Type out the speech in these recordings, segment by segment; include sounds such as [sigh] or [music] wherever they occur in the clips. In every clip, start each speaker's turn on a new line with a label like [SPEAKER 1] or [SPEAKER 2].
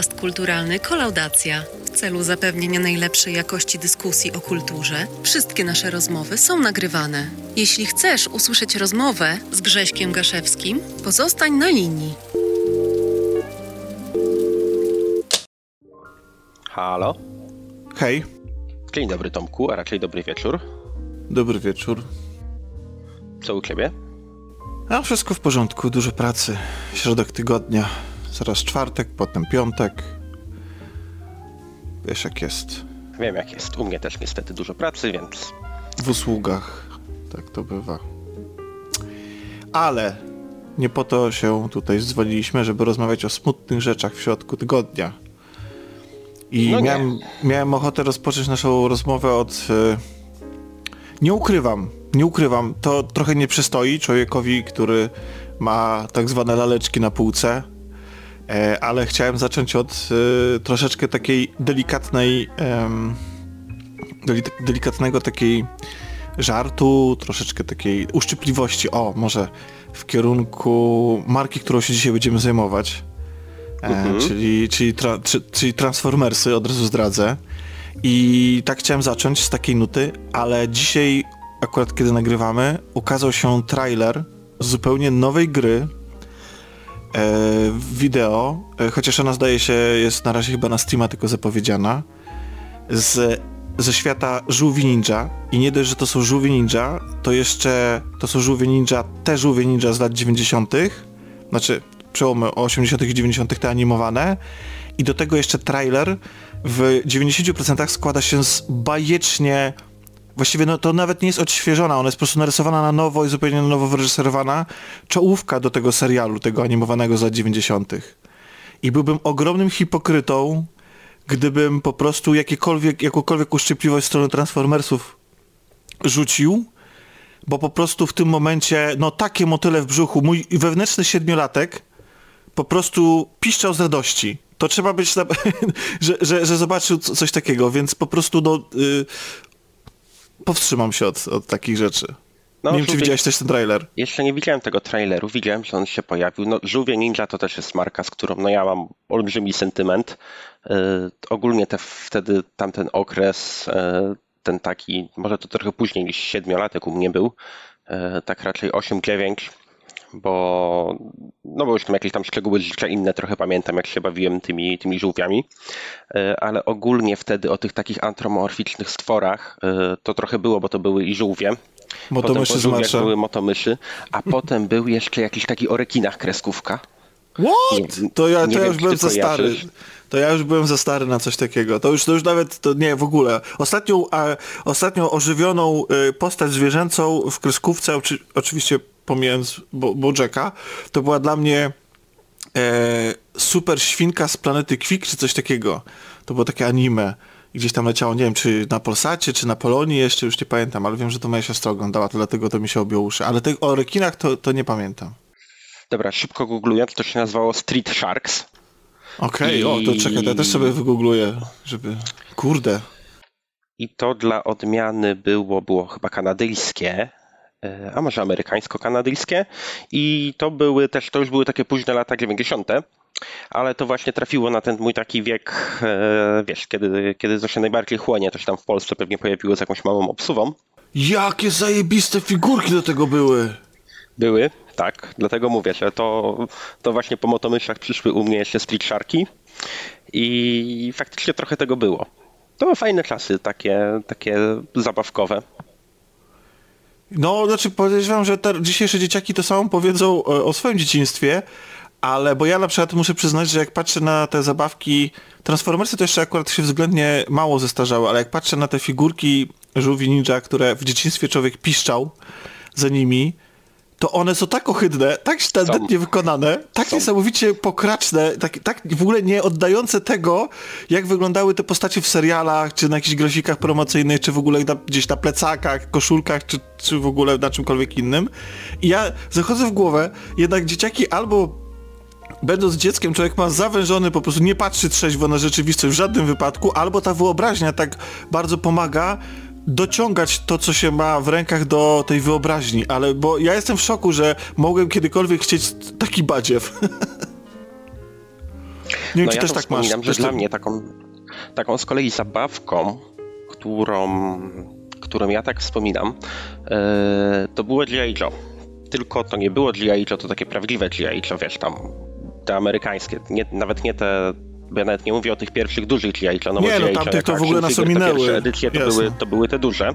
[SPEAKER 1] Podcast kulturalny Kolaudacja. W celu zapewnienia najlepszej jakości dyskusji o kulturze, wszystkie nasze rozmowy są nagrywane. Jeśli chcesz usłyszeć rozmowę z Grześkiem Gaszewskim, pozostań na linii.
[SPEAKER 2] Halo.
[SPEAKER 3] Hej,
[SPEAKER 2] Dzień dobry Tomku, a raczej dobry wieczór.
[SPEAKER 3] dobry wieczór.
[SPEAKER 2] Co u ciebie?
[SPEAKER 3] A wszystko w porządku, dużo pracy. Środek tygodnia, zaraz czwartek, potem piątek. Wiesz jak jest.
[SPEAKER 2] Wiem jak jest. U mnie też niestety dużo pracy, więc
[SPEAKER 3] W usługach, tak to bywa. Ale nie po to się tutaj dzwoniliśmy, żeby rozmawiać o smutnych rzeczach w środku tygodnia. I
[SPEAKER 2] No
[SPEAKER 3] miałem, miałem ochotę rozpocząć naszą rozmowę od... e, Nie ukrywam, nie ukrywam, to trochę nie przystoi człowiekowi, który ma tak zwane laleczki na półce, ale chciałem zacząć od e, troszeczkę takiej delikatnej, delikatnego takiej żartu, troszeczkę takiej uszczypliwości, o, może w kierunku marki, którą się dzisiaj będziemy zajmować, e, czyli, czyli, tra, czy, czyli Transformersy, od razu zdradzę. I tak chciałem zacząć z takiej nuty, ale dzisiaj, akurat kiedy nagrywamy, ukazał się trailer zupełnie nowej gry e, wideo, e, chociaż ona zdaje się jest na razie chyba na Steama tylko zapowiedziana, z, ze świata żółwi ninja i nie dość, że to są żółwie ninja, to jeszcze to są żółwie ninja, te żółwie ninja z lat 90., znaczy przełomy 80. i 90. te animowane i do tego jeszcze trailer w 90% składa się z bajecznie Właściwie no, to nawet nie jest odświeżona, ona jest po prostu narysowana na nowo i zupełnie na nowo wyreżyserowana czołówka do tego serialu, tego animowanego z lat 90. I byłbym ogromnym hipokrytą, gdybym po prostu jakiekolwiek, jakąkolwiek uszczypliwość w stronę Transformersów rzucił, bo po prostu w tym momencie, no takie motyle w brzuchu, mój wewnętrzny siedmiolatek po prostu piszczał z radości. To trzeba być, [laughs] że, że, że zobaczył coś takiego, więc po prostu no, y... powstrzymam się od, od takich rzeczy.
[SPEAKER 2] No,
[SPEAKER 3] nie wiem, czy widziałeś też ten trailer.
[SPEAKER 2] jeszcze nie widziałem tego traileru, widziałem, że on się pojawił. No, Żółwie Ninja to też jest marka, z którą no, ja mam olbrzymi sentyment. Yy, ogólnie te, wtedy tamten okres, yy, ten taki, może to trochę później niż siedmiolatek u mnie był, yy, tak raczej 8-9, bo no bo już tam jakieś tam szczegóły życia inne trochę pamiętam, jak się bawiłem tymi, tymi żółwiami, E, ale ogólnie wtedy o tych takich antropomorficznych stworach e, to trochę było, bo to były i żółwie.
[SPEAKER 3] Motomyszy
[SPEAKER 2] potem po
[SPEAKER 3] z
[SPEAKER 2] żółwiach były motomyszy, a [laughs] potem był jeszcze jakiś taki o rekinach kreskówka.
[SPEAKER 3] What?
[SPEAKER 2] Nie-
[SPEAKER 3] to ja, to ja
[SPEAKER 2] wiem,
[SPEAKER 3] już byłem za stary. To ja już byłem za stary na coś takiego. To już, to już nawet, to nie, w ogóle. Ostatnią, a, ostatnią ożywioną y, postać zwierzęcą w kreskówce, oczy, oczywiście pomijając Bo, Bojacka, to była dla mnie e, super świnka z planety Kwik, czy coś takiego. To było takie anime. Gdzieś tam leciało, nie wiem, czy na Polsacie, czy na Polonii jeszcze, już nie pamiętam, ale wiem, że to moja siostra oglądała, to dlatego to mi się objął uszy. Ale te, o rekinach to, to nie pamiętam.
[SPEAKER 2] Dobra, szybko googlując, to się nazywało Street Sharks.
[SPEAKER 3] Okej,
[SPEAKER 2] I-
[SPEAKER 3] o, to czekaj, to ja też sobie wygoogluję, żeby... Kurde.
[SPEAKER 2] I to dla odmiany było, było chyba kanadyjskie, a może amerykańsko-kanadyjskie. I to były też, to już były takie późne lata 90., ale to właśnie trafiło na ten mój taki wiek, e, wiesz, kiedy, kiedy to się najbardziej chłonie, to się tam w Polsce pewnie pojawiło z jakąś małą obsuwą.
[SPEAKER 3] Jakie zajebiste figurki do tego były.
[SPEAKER 2] Były, tak, dlatego mówię, że to, to właśnie po motomyszach przyszły u mnie jeszcze Street Sharki i faktycznie trochę tego było. To były fajne czasy, takie, takie zabawkowe.
[SPEAKER 3] No, znaczy podejrzewam, że te dzisiejsze dzieciaki to samo powiedzą o, o swoim dzieciństwie, ale bo ja na przykład muszę przyznać, że jak patrzę na te zabawki, Transformersy to jeszcze akurat się względnie mało zestarzały, ale jak patrzę na te figurki żółwi ninja, które w dzieciństwie człowiek piszczał za nimi, to one są tak ohydne, tak standardnie wykonane, tak
[SPEAKER 2] Są.
[SPEAKER 3] niesamowicie pokraczne, tak, tak w ogóle nie oddające tego, jak wyglądały te postacie w serialach, czy na jakichś grafikach promocyjnych, czy w ogóle na, gdzieś na plecakach, koszulkach, czy, czy w ogóle na czymkolwiek innym. I ja zachodzę w głowę, jednak dzieciaki albo będąc dzieckiem, człowiek ma zawężony, po prostu nie patrzy trzeźwo na rzeczywistość w żadnym wypadku, albo ta wyobraźnia tak bardzo pomaga dociągać to, co się ma w rękach do tej wyobraźni, ale bo ja jestem w szoku, że mogłem kiedykolwiek chcieć taki badziew. [laughs] Nie wiem,
[SPEAKER 2] no
[SPEAKER 3] czy
[SPEAKER 2] ja
[SPEAKER 3] też
[SPEAKER 2] to
[SPEAKER 3] tak masz.
[SPEAKER 2] wspominam, że
[SPEAKER 3] Też
[SPEAKER 2] dla
[SPEAKER 3] to-
[SPEAKER 2] mnie taką, taką z kolei zabawką, którą, którą ja tak wspominam, e, to było G.I. Joe. Tylko to nie było G.I. Joe, to takie prawdziwe G.I. Joe, wiesz, tam te amerykańskie, nie, nawet nie te, ja nawet nie mówię o tych pierwszych dużych G.I. Joe, no
[SPEAKER 3] Nie,
[SPEAKER 2] bo
[SPEAKER 3] no, tamtych to w ogóle nas
[SPEAKER 2] to
[SPEAKER 3] ominęły.
[SPEAKER 2] pierwsze edycje to
[SPEAKER 3] Jasne.
[SPEAKER 2] były, to były te duże.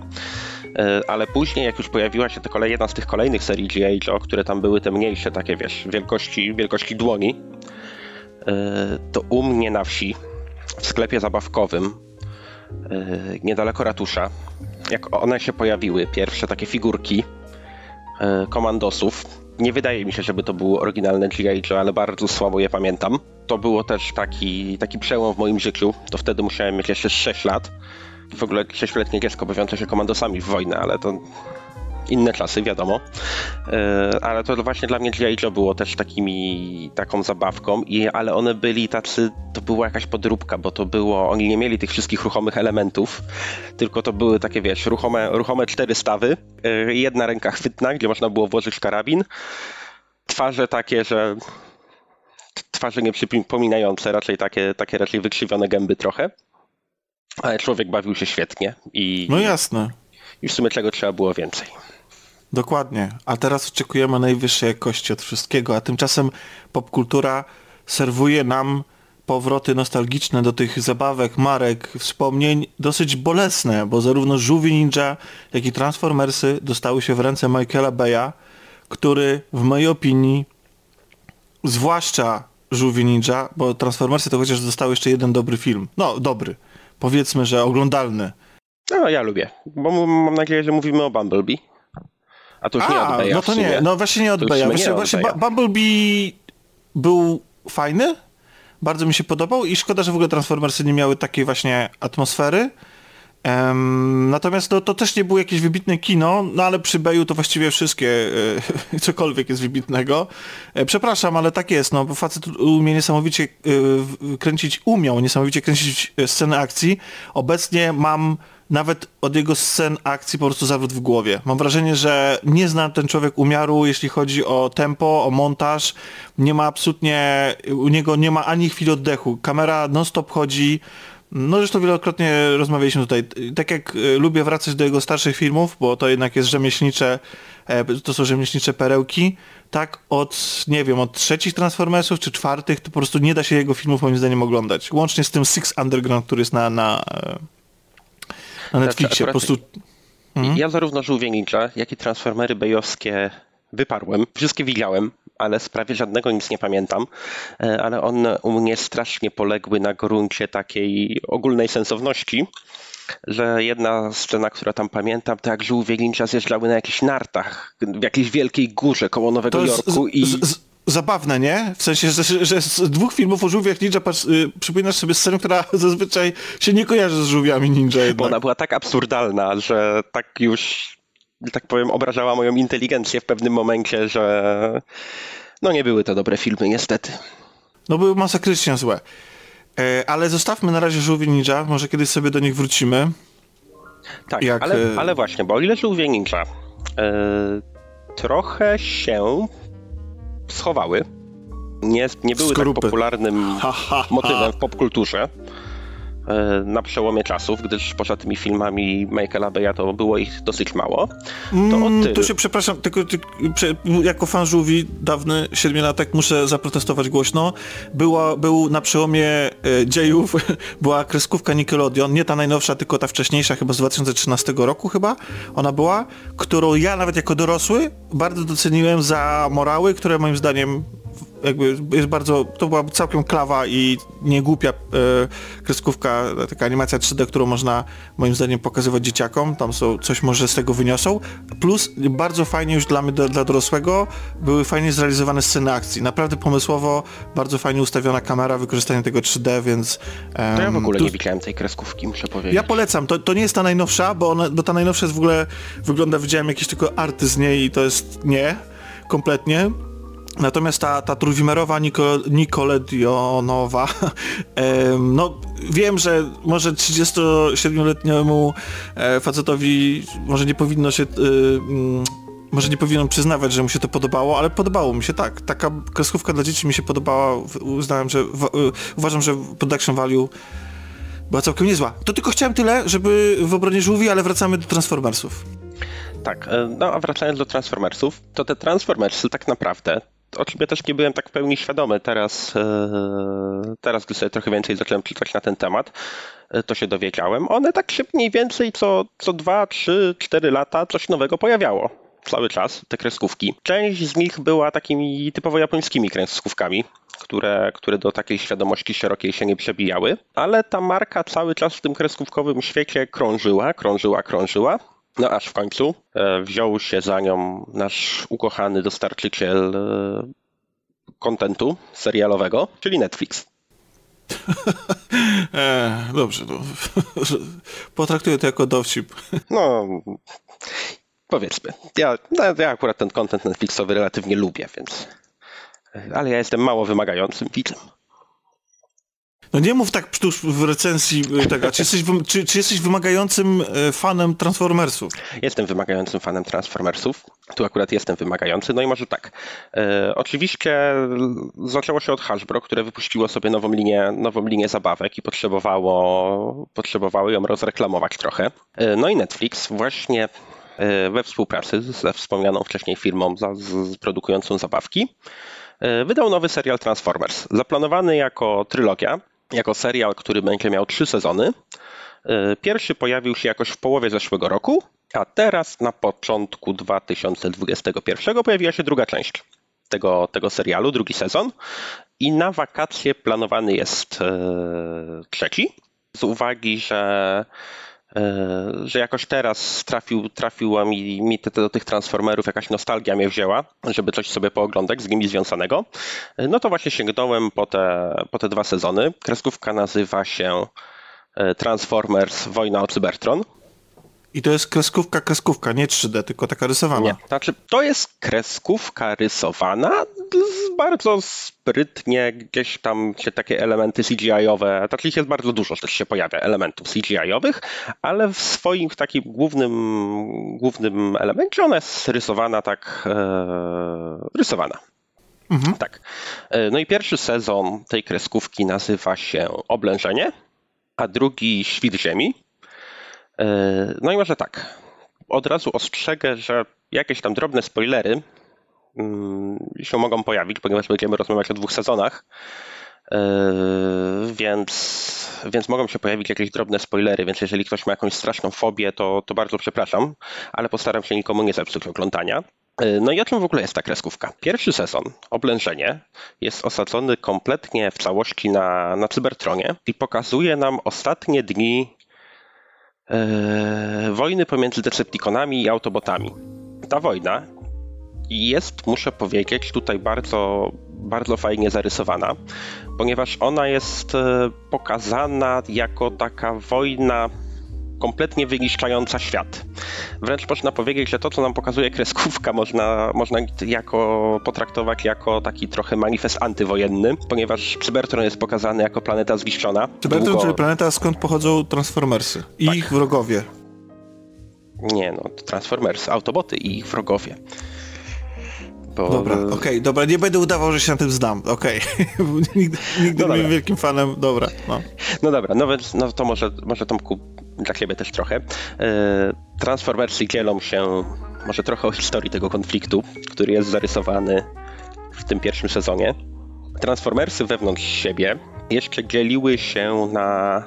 [SPEAKER 2] E, Ale później, jak już pojawiła się ta kolej, jedna z tych kolejnych serii G.I. Joe, które tam były te mniejsze, takie wiesz, wielkości, wielkości dłoni, e, to u mnie na wsi, w sklepie zabawkowym, e, niedaleko ratusza, jak one się pojawiły, pierwsze takie figurki komandosów, nie wydaje mi się, żeby to było oryginalne G.I. Joe, ale bardzo słabo je pamiętam. To było też taki, taki przełom w moim życiu, to wtedy musiałem mieć jeszcze 6 lat. W ogóle 6-letnie dziecko bawiące się komandosami w wojnę, ale to inne czasy, wiadomo. E, Ale to właśnie dla mnie G.I. Joe było też takimi, taką zabawką, i, ale one byli tacy, to była jakaś podróbka, bo to było, oni nie mieli tych wszystkich ruchomych elementów, tylko to były takie, wiesz, ruchome, ruchome cztery stawy, e, jedna ręka chwytna, gdzie można było włożyć karabin, twarze takie, że twarze nieprzypominające, raczej takie, takie raczej wykrzywione gęby trochę, ale człowiek bawił się świetnie i,
[SPEAKER 3] No jasne.
[SPEAKER 2] i w sumie czego trzeba było więcej.
[SPEAKER 3] Dokładnie. A teraz oczekujemy najwyższej jakości od wszystkiego, a tymczasem popkultura serwuje nam powroty nostalgiczne do tych zabawek, marek, wspomnień dosyć bolesne, bo zarówno Żółwie Ninja, jak i Transformersy dostały się w ręce Michaela Beya, który w mojej opinii, zwłaszcza Żółwie Ninja, bo Transformersy to chociaż dostały jeszcze jeden dobry film. No, dobry. Powiedzmy, że oglądalny.
[SPEAKER 2] No, ja lubię, bo mam nadzieję, że mówimy o Bumblebee. A to już nie
[SPEAKER 3] A,
[SPEAKER 2] od Beya
[SPEAKER 3] no to nie, no właśnie nie od
[SPEAKER 2] To już
[SPEAKER 3] Beya.
[SPEAKER 2] w sumie
[SPEAKER 3] Właśnie,
[SPEAKER 2] nie
[SPEAKER 3] właśnie. Ba- Bumblebee był fajny, bardzo mi się podobał i szkoda, że w ogóle Transformersy nie miały takiej właśnie atmosfery. Em, natomiast no, to też nie było jakieś wybitne kino, no ale przy Beju to właściwie wszystkie, e, [laughs] cokolwiek jest wybitnego. E, przepraszam, ale tak jest, no bo facet umie niesamowicie e, kręcić, umiał niesamowicie kręcić e, sceny akcji. Obecnie mam nawet od jego scen akcji po prostu zawrót w głowie. Mam wrażenie, że nie zna ten człowiek umiaru, jeśli chodzi o tempo, o montaż. Nie ma absolutnie, u niego nie ma ani chwili oddechu. Kamera non-stop chodzi. No zresztą wielokrotnie rozmawialiśmy tutaj. Tak jak e, lubię wracać do jego starszych filmów, bo to jednak jest rzemieślnicze, e, to są rzemieślnicze perełki, tak od, nie wiem, od trzecich Transformersów czy czwartych, to po prostu nie da się jego filmów moim zdaniem oglądać. Łącznie z tym Six Underground, który jest na, na, e, na Netflixie. Po prostu Mhm.
[SPEAKER 2] Ja zarówno Żółwie Ninja, jak i Transformery bejowskie wyparłem. Wszystkie widziałem, ale z prawie żadnego nic nie pamiętam. E, Ale one u mnie strasznie poległy na gruncie takiej ogólnej sensowności, że jedna scena, która tam pamiętam, to jak Żółwie Ninja zjeżdżały na jakichś nartach w jakiejś wielkiej górze koło Nowego
[SPEAKER 3] To
[SPEAKER 2] Jorku
[SPEAKER 3] z,
[SPEAKER 2] i...
[SPEAKER 3] z, z, zabawne, nie? W sensie, że, że z dwóch filmów o żółwiach ninja patrz, y, przypominasz sobie scenę, która [laughs] zazwyczaj się nie kojarzy z żółwiami ninja
[SPEAKER 2] Bo
[SPEAKER 3] jednak.
[SPEAKER 2] ona była tak absurdalna, że tak już, tak powiem, obrażała moją inteligencję w pewnym momencie, że no nie były to dobre filmy, niestety.
[SPEAKER 3] No były masakrycznie złe. E, ale zostawmy na razie żółwie ninja, może kiedyś sobie do nich wrócimy.
[SPEAKER 2] Tak,
[SPEAKER 3] Jak,
[SPEAKER 2] ale,
[SPEAKER 3] e,
[SPEAKER 2] ale właśnie, bo o ile żółwie ninja e, trochę się schowały, nie, nie były tak popularnym
[SPEAKER 3] Ha, ha, ha.
[SPEAKER 2] motywem w popkulturze na przełomie czasów, gdyż poza tymi filmami Michaela Beya to było ich dosyć mało. To
[SPEAKER 3] Mm,
[SPEAKER 2] tyle.
[SPEAKER 3] tu się przepraszam, tylko ty, jako fan żółwi dawny siedmiolatek muszę zaprotestować głośno. Była, był na przełomie e, dziejów, [laughs] była kreskówka Nickelodeon, nie ta najnowsza, tylko ta wcześniejsza, chyba z 2013 roku chyba ona była, którą ja nawet jako dorosły bardzo doceniłem za morały, które moim zdaniem jakby jest bardzo, to była całkiem klawa i niegłupia e, kreskówka, taka animacja 3D, którą można moim zdaniem pokazywać dzieciakom, tam są, coś może z tego wyniosą, plus bardzo fajnie już dla mnie, dla, dorosłego, były fajnie zrealizowane sceny akcji, naprawdę pomysłowo, bardzo fajnie ustawiona kamera, wykorzystanie tego 3D, więc...
[SPEAKER 2] To ja w ogóle
[SPEAKER 3] tu-
[SPEAKER 2] nie widziałem tej kreskówki, muszę powiedzieć.
[SPEAKER 3] ja polecam, to, to nie jest ta najnowsza, bo, ona, bo ta najnowsza jest w ogóle, wygląda, widziałem jakieś tylko arty z niej i to jest nie, kompletnie. Natomiast ta, ta trójwymiarowa Niko, Nicoledionowa, [laughs] em, no wiem, że może 37-letniemu e, facetowi może nie powinno się y, mm, może nie powinienem przyznawać, że mu się to podobało, ale podobało mi się tak. Taka kreskówka dla dzieci mi się podobała. Uznałem, że uważam, że production value była całkiem niezła. To tylko chciałem tyle, żeby w obronie żółwi, ale wracamy do Transformersów.
[SPEAKER 2] Tak, e, no a wracając do Transformersów, to te Transformersy tak naprawdę o czym ja też nie byłem tak w pełni świadomy. Teraz, e, teraz gdy sobie trochę więcej zacząłem czytać na ten temat, e, to się dowiedziałem. One tak się mniej więcej co, co 2, 3, 4 lata coś nowego pojawiało. Cały czas te kreskówki. Część z nich była takimi typowo japońskimi kreskówkami, które, które do takiej świadomości szerokiej się nie przebijały, ale ta marka cały czas w tym kreskówkowym świecie krążyła, krążyła, krążyła. No aż w końcu e, wziął się za nią nasz ukochany dostarczyciel e, kontentu serialowego, czyli Netflix. [laughs]
[SPEAKER 3] e, dobrze, no. [laughs] potraktuję to jako dowcip. [laughs]
[SPEAKER 2] No, powiedzmy. Ja, no, ja akurat ten kontent Netflixowy relatywnie lubię, więc... Ale ja jestem mało wymagającym widzem.
[SPEAKER 3] No nie mów tak tuż w recenzji y, tego. Czy jesteś, czy, czy jesteś wymagającym y, fanem Transformersów?
[SPEAKER 2] Jestem wymagającym fanem Transformersów. Tu akurat jestem wymagający. No i może tak. E, oczywiście zaczęło się od Hasbro, które wypuściło sobie nową linię, nową linię zabawek i potrzebowało, potrzebowało ją rozreklamować trochę. E, no i Netflix właśnie e, we współpracy ze wspomnianą wcześniej firmą za, z, produkującą zabawki wydał nowy serial Transformers. Zaplanowany jako trylogia, jako serial, który będzie miał trzy sezony. E, pierwszy pojawił się jakoś w połowie zeszłego roku, a teraz na początku 2021 pojawiła się druga część tego, tego serialu, drugi sezon. I na wakacje planowany jest e, trzeci. Z uwagi, że że jakoś teraz trafił, trafiła mi, mi te, do tych transformerów, jakaś nostalgia mnie wzięła, żeby coś sobie pooglądać z nimi związanego. E, no to właśnie sięgnąłem po te, po te dwa sezony. Kreskówka nazywa się e, Transformers Wojna o Cybertron.
[SPEAKER 3] I to jest kreskówka, kreskówka, nie 3D, tylko taka rysowana. Nie,
[SPEAKER 2] znaczy to jest kreskówka rysowana, bardzo sprytnie gdzieś tam się takie elementy CGI-owe, znaczy jest bardzo dużo też się pojawia elementów CGI-owych, ale w swoim takim głównym, głównym elemencie ona jest rysowana tak, e, rysowana. Mhm. Tak. E, no i pierwszy sezon tej kreskówki nazywa się Oblężenie, a drugi Świt Ziemi. E, no i może tak. Od razu ostrzegę, że jakieś tam drobne spoilery mm, się mogą pojawić, ponieważ będziemy rozmawiać o dwóch sezonach. E, więc, więc mogą się pojawić jakieś drobne spoilery, więc jeżeli ktoś ma jakąś straszną fobię, to, to bardzo przepraszam, ale postaram się nikomu nie zepsuć oglądania. E, no i o czym w ogóle jest ta kreskówka? Pierwszy sezon, Oblężenie, jest osadzony kompletnie w całości na, na Cybertronie i pokazuje nam ostatnie dni e, wojny pomiędzy Decepticonami i Autobotami. Ta wojna jest, muszę powiedzieć, tutaj bardzo, bardzo fajnie zarysowana, ponieważ ona jest e, pokazana jako taka wojna kompletnie wyniszczająca świat. Wręcz można powiedzieć, że to, co nam pokazuje kreskówka, można, można jako, potraktować jako taki trochę manifest antywojenny, ponieważ Cybertron jest pokazany jako planeta zniszczona.
[SPEAKER 3] Cybertron, Długo... czyli planeta, skąd pochodzą Transformersy i tak. ich wrogowie.
[SPEAKER 2] Nie no, Transformers, Autoboty i ich wrogowie.
[SPEAKER 3] Bo... Dobra, okej, okay, dobra, nie będę udawał, że się na tym znam, okej. Okay. [laughs] nigdy nigdy no nie byłem wielkim fanem, dobra. No,
[SPEAKER 2] no dobra, no więc no to może, może Tomku dla ciebie też trochę. E, Transformersy dzielą się może trochę o historii tego konfliktu, który jest zarysowany w tym pierwszym sezonie. Transformersy wewnątrz siebie jeszcze dzieliły się na,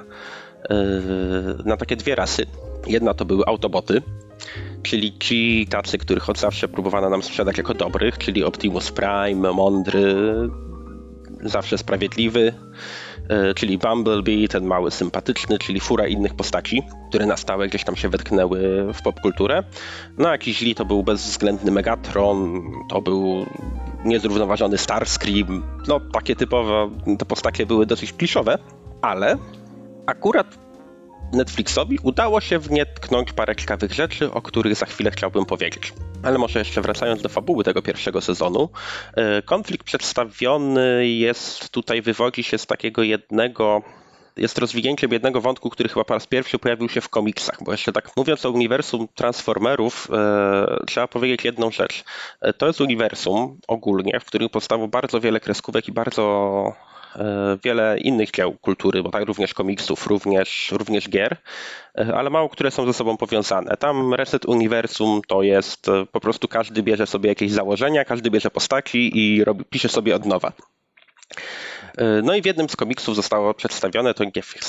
[SPEAKER 2] e, na takie dwie rasy. Jedna to były autoboty, czyli ci tacy, których od zawsze próbowano nam sprzedać jako dobrych, czyli Optimus Prime, mądry, zawsze sprawiedliwy, czyli Bumblebee, ten mały sympatyczny, czyli fura innych postaci, które na stałe gdzieś tam się wetknęły w popkulturę. No a źli to był bezwzględny Megatron, to był niezrównoważony Starscream, no takie typowe, te postacie były dosyć kliszowe, ale akurat Netflixowi udało się w nie tknąć parę ciekawych rzeczy, o których za chwilę chciałbym powiedzieć. Ale może jeszcze wracając do fabuły tego pierwszego sezonu, e, konflikt przedstawiony jest tutaj, wywodzi się z takiego jednego jest rozwinięciem jednego wątku, który chyba po raz pierwszy pojawił się w komiksach, bo jeszcze tak mówiąc o uniwersum Transformerów, e, trzeba powiedzieć jedną rzecz. E, to jest uniwersum ogólnie, w którym powstało bardzo wiele kreskówek i bardzo wiele innych dzieł kultury, bo tak również komiksów, również, również gier, e, ale mało które są ze sobą powiązane. Tam Reset Uniwersum to jest e, po prostu każdy bierze sobie jakieś założenia, każdy bierze postaci i robi, pisze sobie od nowa. E, No i w jednym z komiksów zostało przedstawione, to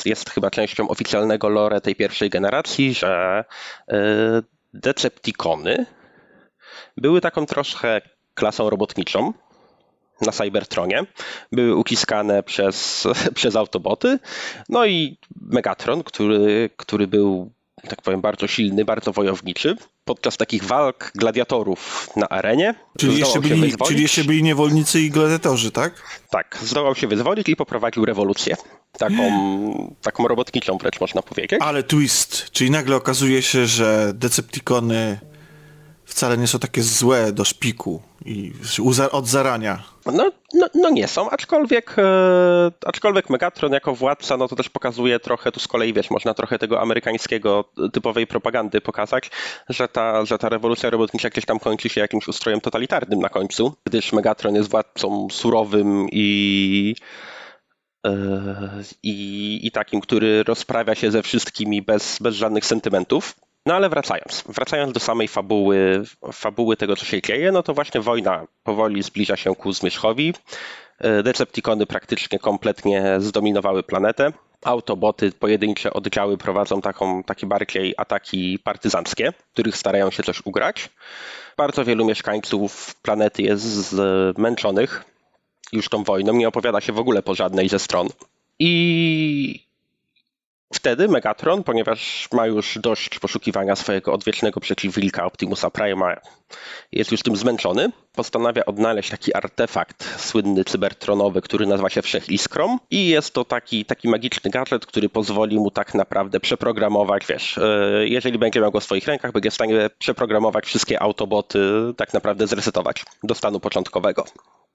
[SPEAKER 2] jest, chyba częścią oficjalnego lore tej pierwszej generacji, że e, Decepticony były taką troszkę klasą robotniczą na Cybertronie. Były uciskane przez, [laughs] przez Autoboty. No i Megatron, który, który był, tak powiem, bardzo silny, bardzo wojowniczy. Podczas takich walk gladiatorów na arenie.
[SPEAKER 3] Czyli jeszcze,
[SPEAKER 2] się
[SPEAKER 3] byli,
[SPEAKER 2] wyzwolić.
[SPEAKER 3] czyli jeszcze byli niewolnicy i gladiatorzy, tak?
[SPEAKER 2] Tak, zdołał się wyzwolić i poprowadził rewolucję. Taką, [gasps] taką robotniczą wręcz można powiedzieć.
[SPEAKER 3] Ale twist, czyli nagle okazuje się, że Decepticony wcale nie są takie złe do szpiku i od zarania.
[SPEAKER 2] No, no, no nie są, aczkolwiek, e, aczkolwiek Megatron jako władca, no to też pokazuje trochę, tu z kolei wiesz, można trochę tego amerykańskiego typowej propagandy pokazać, że ta, że ta rewolucja robotnicza gdzieś tam kończy się jakimś ustrojem totalitarnym na końcu, gdyż Megatron jest władcą surowym i e, i, i takim, który rozprawia się ze wszystkimi bez, bez żadnych sentymentów. No ale wracając, wracając do samej fabuły, fabuły tego, co się dzieje, no to właśnie wojna powoli zbliża się ku zmierzchowi. E, Decepticony praktycznie kompletnie zdominowały planetę. Autoboty, pojedyncze oddziały prowadzą taką, takie bardziej ataki partyzanckie, których starają się coś ugrać. Bardzo wielu mieszkańców planety jest zmęczonych już tą wojną, nie opowiada się w ogóle po żadnej ze stron. I Wtedy Megatron, ponieważ ma już dość poszukiwania swojego odwiecznego przeciwnika Optimusa Prima, jest już tym zmęczony, postanawia odnaleźć taki artefakt słynny cybertronowy, który nazywa się Wszechiskrą i jest to taki, taki magiczny gadżet, który pozwoli mu tak naprawdę przeprogramować, wiesz, e, jeżeli będzie miał go w swoich rękach, będzie w stanie przeprogramować wszystkie autoboty, tak naprawdę zresetować do stanu początkowego.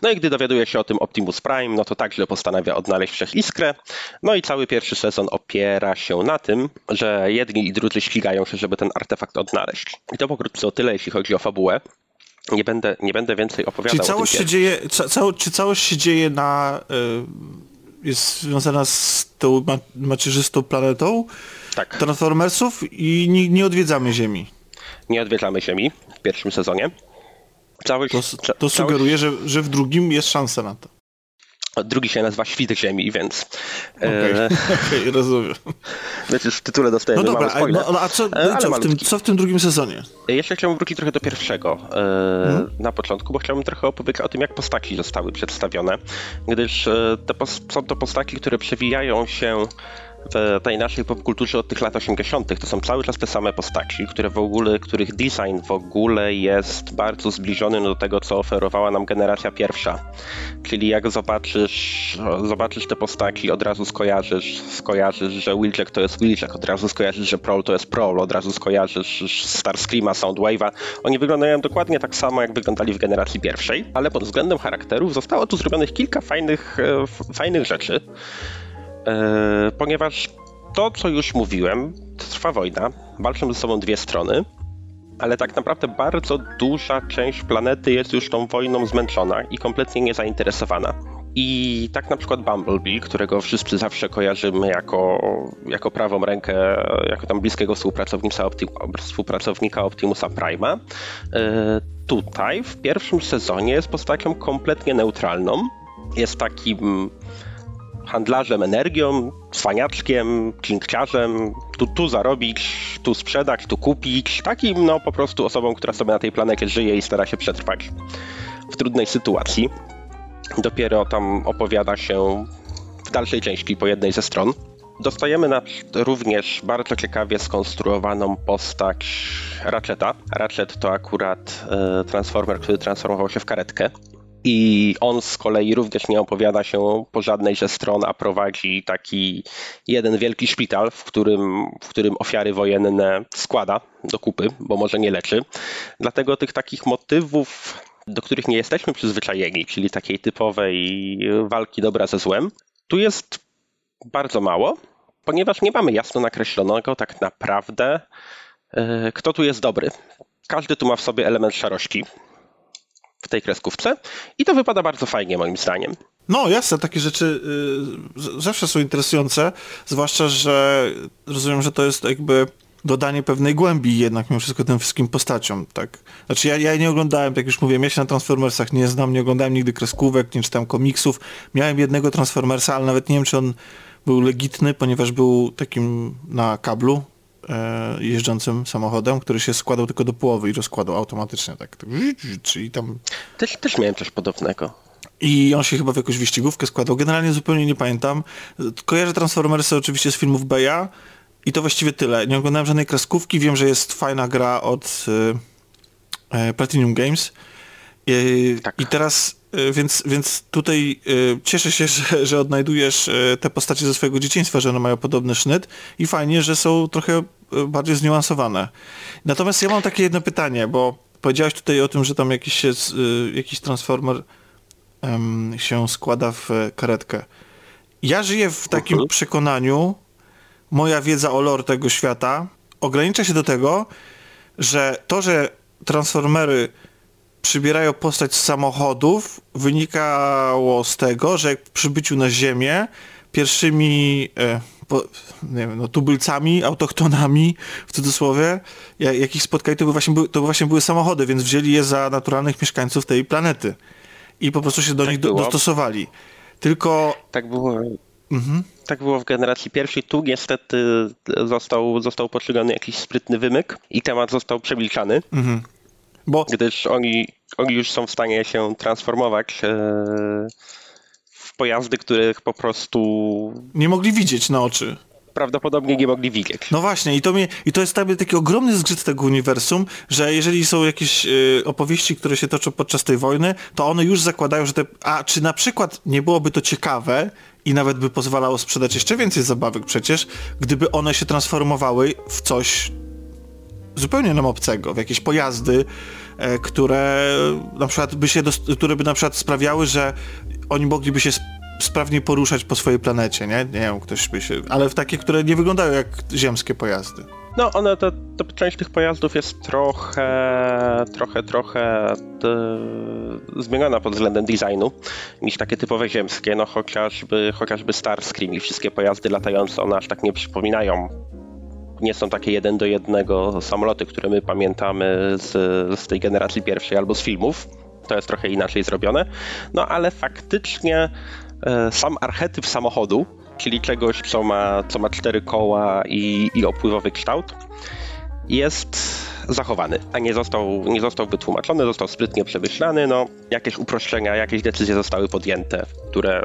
[SPEAKER 2] No i gdy dowiaduje się o tym Optimus Prime, no to także postanawia odnaleźć Wszechiskrę. No i cały pierwszy sezon opiera się na tym, że jedni i drudzy ścigają się, żeby ten artefakt odnaleźć. I to pokrótce o tyle, jeśli chodzi o fabułę. Nie będę, nie będę więcej opowiadał
[SPEAKER 3] Czyli całość się dzieje, ca, cało, czy całość się dzieje na... Y, jest związana z tą ma, macierzystą planetą
[SPEAKER 2] Tak,
[SPEAKER 3] Transformersów i nie, nie odwiedzamy Ziemi.
[SPEAKER 2] nie odwiedzamy Ziemi w pierwszym sezonie. Całość,
[SPEAKER 3] To, to sugeruje, że, że w drugim jest szansa na to.
[SPEAKER 2] Drugi się nazywa Świt Ziemi, więc,
[SPEAKER 3] Okej,
[SPEAKER 2] e, [laughs]
[SPEAKER 3] okej, rozumiem.
[SPEAKER 2] więc już w tytule dostajemy
[SPEAKER 3] No dobra,
[SPEAKER 2] mały
[SPEAKER 3] a,
[SPEAKER 2] spoiler.
[SPEAKER 3] no, a co,
[SPEAKER 2] E, ale
[SPEAKER 3] co, w tym, co w tym drugim sezonie?
[SPEAKER 2] Jeszcze chciałbym wrócić trochę do pierwszego
[SPEAKER 3] Mhm.
[SPEAKER 2] na początku, bo chciałbym trochę opowiedzieć o tym, jak postaci zostały przedstawione, gdyż te są to postaci, które przewijają się w tej naszej popkulturze od tych lat 80. To są cały czas te same postaci, które w ogóle, których design w ogóle jest bardzo zbliżony do tego, co oferowała nam generacja pierwsza. Czyli jak zobaczysz, zobaczysz te postaci, od razu skojarzysz, skojarzysz, że Wheeljack to jest Wheeljack, od razu skojarzysz, że Prowl to jest Prowl, od razu skojarzysz Starscreama, Soundwave'a. Oni wyglądają dokładnie tak samo, jak wyglądali w generacji pierwszej, ale pod względem charakterów zostało tu zrobionych kilka fajnych, e, fajnych rzeczy, ponieważ to, co już mówiłem, trwa wojna, walczą ze sobą dwie strony, ale tak naprawdę bardzo duża część planety jest już tą wojną zmęczona i kompletnie niezainteresowana. I tak na przykład Bumblebee, którego wszyscy zawsze kojarzymy jako, jako prawą rękę, jako tam bliskiego współpracownika, Opti- współpracownika Optimusa Prima, e, tutaj w pierwszym sezonie jest postacią kompletnie neutralną. Jest takim handlarzem energią, cwaniaczkiem, klinkciarzem, tu, tu zarobić, tu sprzedać, tu kupić. Takim no po prostu osobą, która sobie na tej planecie żyje i stara się przetrwać w trudnej sytuacji. Dopiero tam opowiada się w dalszej części po jednej ze stron. Dostajemy na, również bardzo ciekawie skonstruowaną postać Ratcheta. Ratchet to akurat e, transformer, który transformował się w karetkę. I on z kolei również nie opowiada się po żadnej ze stron, a prowadzi taki jeden wielki szpital, w którym, w którym ofiary wojenne składa do kupy, bo może nie leczy. Dlatego tych takich motywów, do których nie jesteśmy przyzwyczajeni, czyli takiej typowej walki dobra ze złem, tu jest bardzo mało, ponieważ nie mamy jasno nakreślonego tak naprawdę, e, kto tu jest dobry. Każdy tu ma w sobie element szarości w tej kreskówce i to wypada bardzo fajnie moim zdaniem.
[SPEAKER 3] No jasne, takie rzeczy y, zawsze są interesujące, zwłaszcza, że rozumiem, że to jest jakby dodanie pewnej głębi jednak mimo wszystko tym wszystkim postaciom, tak? Znaczy ja, ja nie oglądałem, tak już mówiłem, ja się na Transformersach nie znam, nie oglądałem nigdy kreskówek, nie czytałem komiksów. Miałem jednego Transformersa, ale nawet nie wiem, czy on był legitny, ponieważ był takim na kablu jeżdżącym samochodem, który się składał tylko do połowy i rozkładał automatycznie, tak. tak czyli tam...
[SPEAKER 2] Też, też miałem coś podobnego.
[SPEAKER 3] I on się chyba w jakąś wyścigówkę składał. Generalnie zupełnie nie pamiętam. Kojarzę Transformersy oczywiście z filmów Beja, i to właściwie tyle. Nie oglądałem żadnej kreskówki. Wiem, że jest fajna gra od y, y, Platinum Games. Y, tak. I teraz, więc, więc tutaj cieszę się, [laughs] że, że odnajdujesz te postacie ze swojego dzieciństwa, że one mają podobny sznyt i fajnie, że są trochę bardziej zniuansowane. Natomiast ja mam takie jedno pytanie, bo powiedziałeś tutaj o tym, że tam jakiś, się, jakiś transformer um, się składa w karetkę. Ja żyję w takim uh mhm. -huh. przekonaniu, moja wiedza o lore tego świata ogranicza się do tego, że to, że Transformery przybierają postać z samochodów, wynikało z tego, że jak w przybyciu na Ziemię pierwszymi e, po, nie wiem, no, tubylcami, autochtonami w cudzysłowie, jak, jakich spotkali, to, by właśnie były, to właśnie były samochody, więc wzięli je za naturalnych mieszkańców tej planety i po prostu się do tak nich do, dostosowali. Tylko...
[SPEAKER 2] Tak było Mhm. Tak było w generacji pierwszej. Tu niestety został, został poczyniony jakiś sprytny wymyk i temat został przemilczany. Mhm. Bo... Gdyż oni, oni już są w stanie się transformować e, w pojazdy, których po prostu...
[SPEAKER 3] Nie mogli widzieć na oczy
[SPEAKER 2] prawdopodobnie nie mogli widzieć.
[SPEAKER 3] No właśnie, i to, mnie, i to jest taki, taki ogromny zgrzyt tego uniwersum, że jeżeli są jakieś y, opowieści, które się toczą podczas tej wojny, to one już zakładają, że te... A czy na przykład nie byłoby to ciekawe i nawet by pozwalało sprzedać jeszcze więcej zabawek przecież, gdyby one się transformowały w coś zupełnie nam obcego, w jakieś pojazdy, e, które na przykład by się, które by na przykład sprawiały, że oni mogliby się sprawnie poruszać po swojej planecie, nie? Nie wiem, ktoś by się... Ale w takie, które nie wyglądają jak ziemskie pojazdy.
[SPEAKER 2] No, one, to, to część tych pojazdów jest trochę, trochę, trochę e, zmieniona pod względem designu niż takie typowe ziemskie, no chociażby, chociażby Starscream i wszystkie pojazdy latające, one aż tak nie przypominają nie są takie jeden do jednego samoloty, które my pamiętamy z, z tej generacji pierwszej albo z filmów. To jest trochę inaczej zrobione. No ale faktycznie E, sam archetyp samochodu, czyli czegoś, co ma, co ma cztery koła i, i opływowy kształt, jest zachowany, a nie został, nie został wytłumaczony, został sprytnie przemyślany, no jakieś uproszczenia, jakieś decyzje zostały podjęte, które,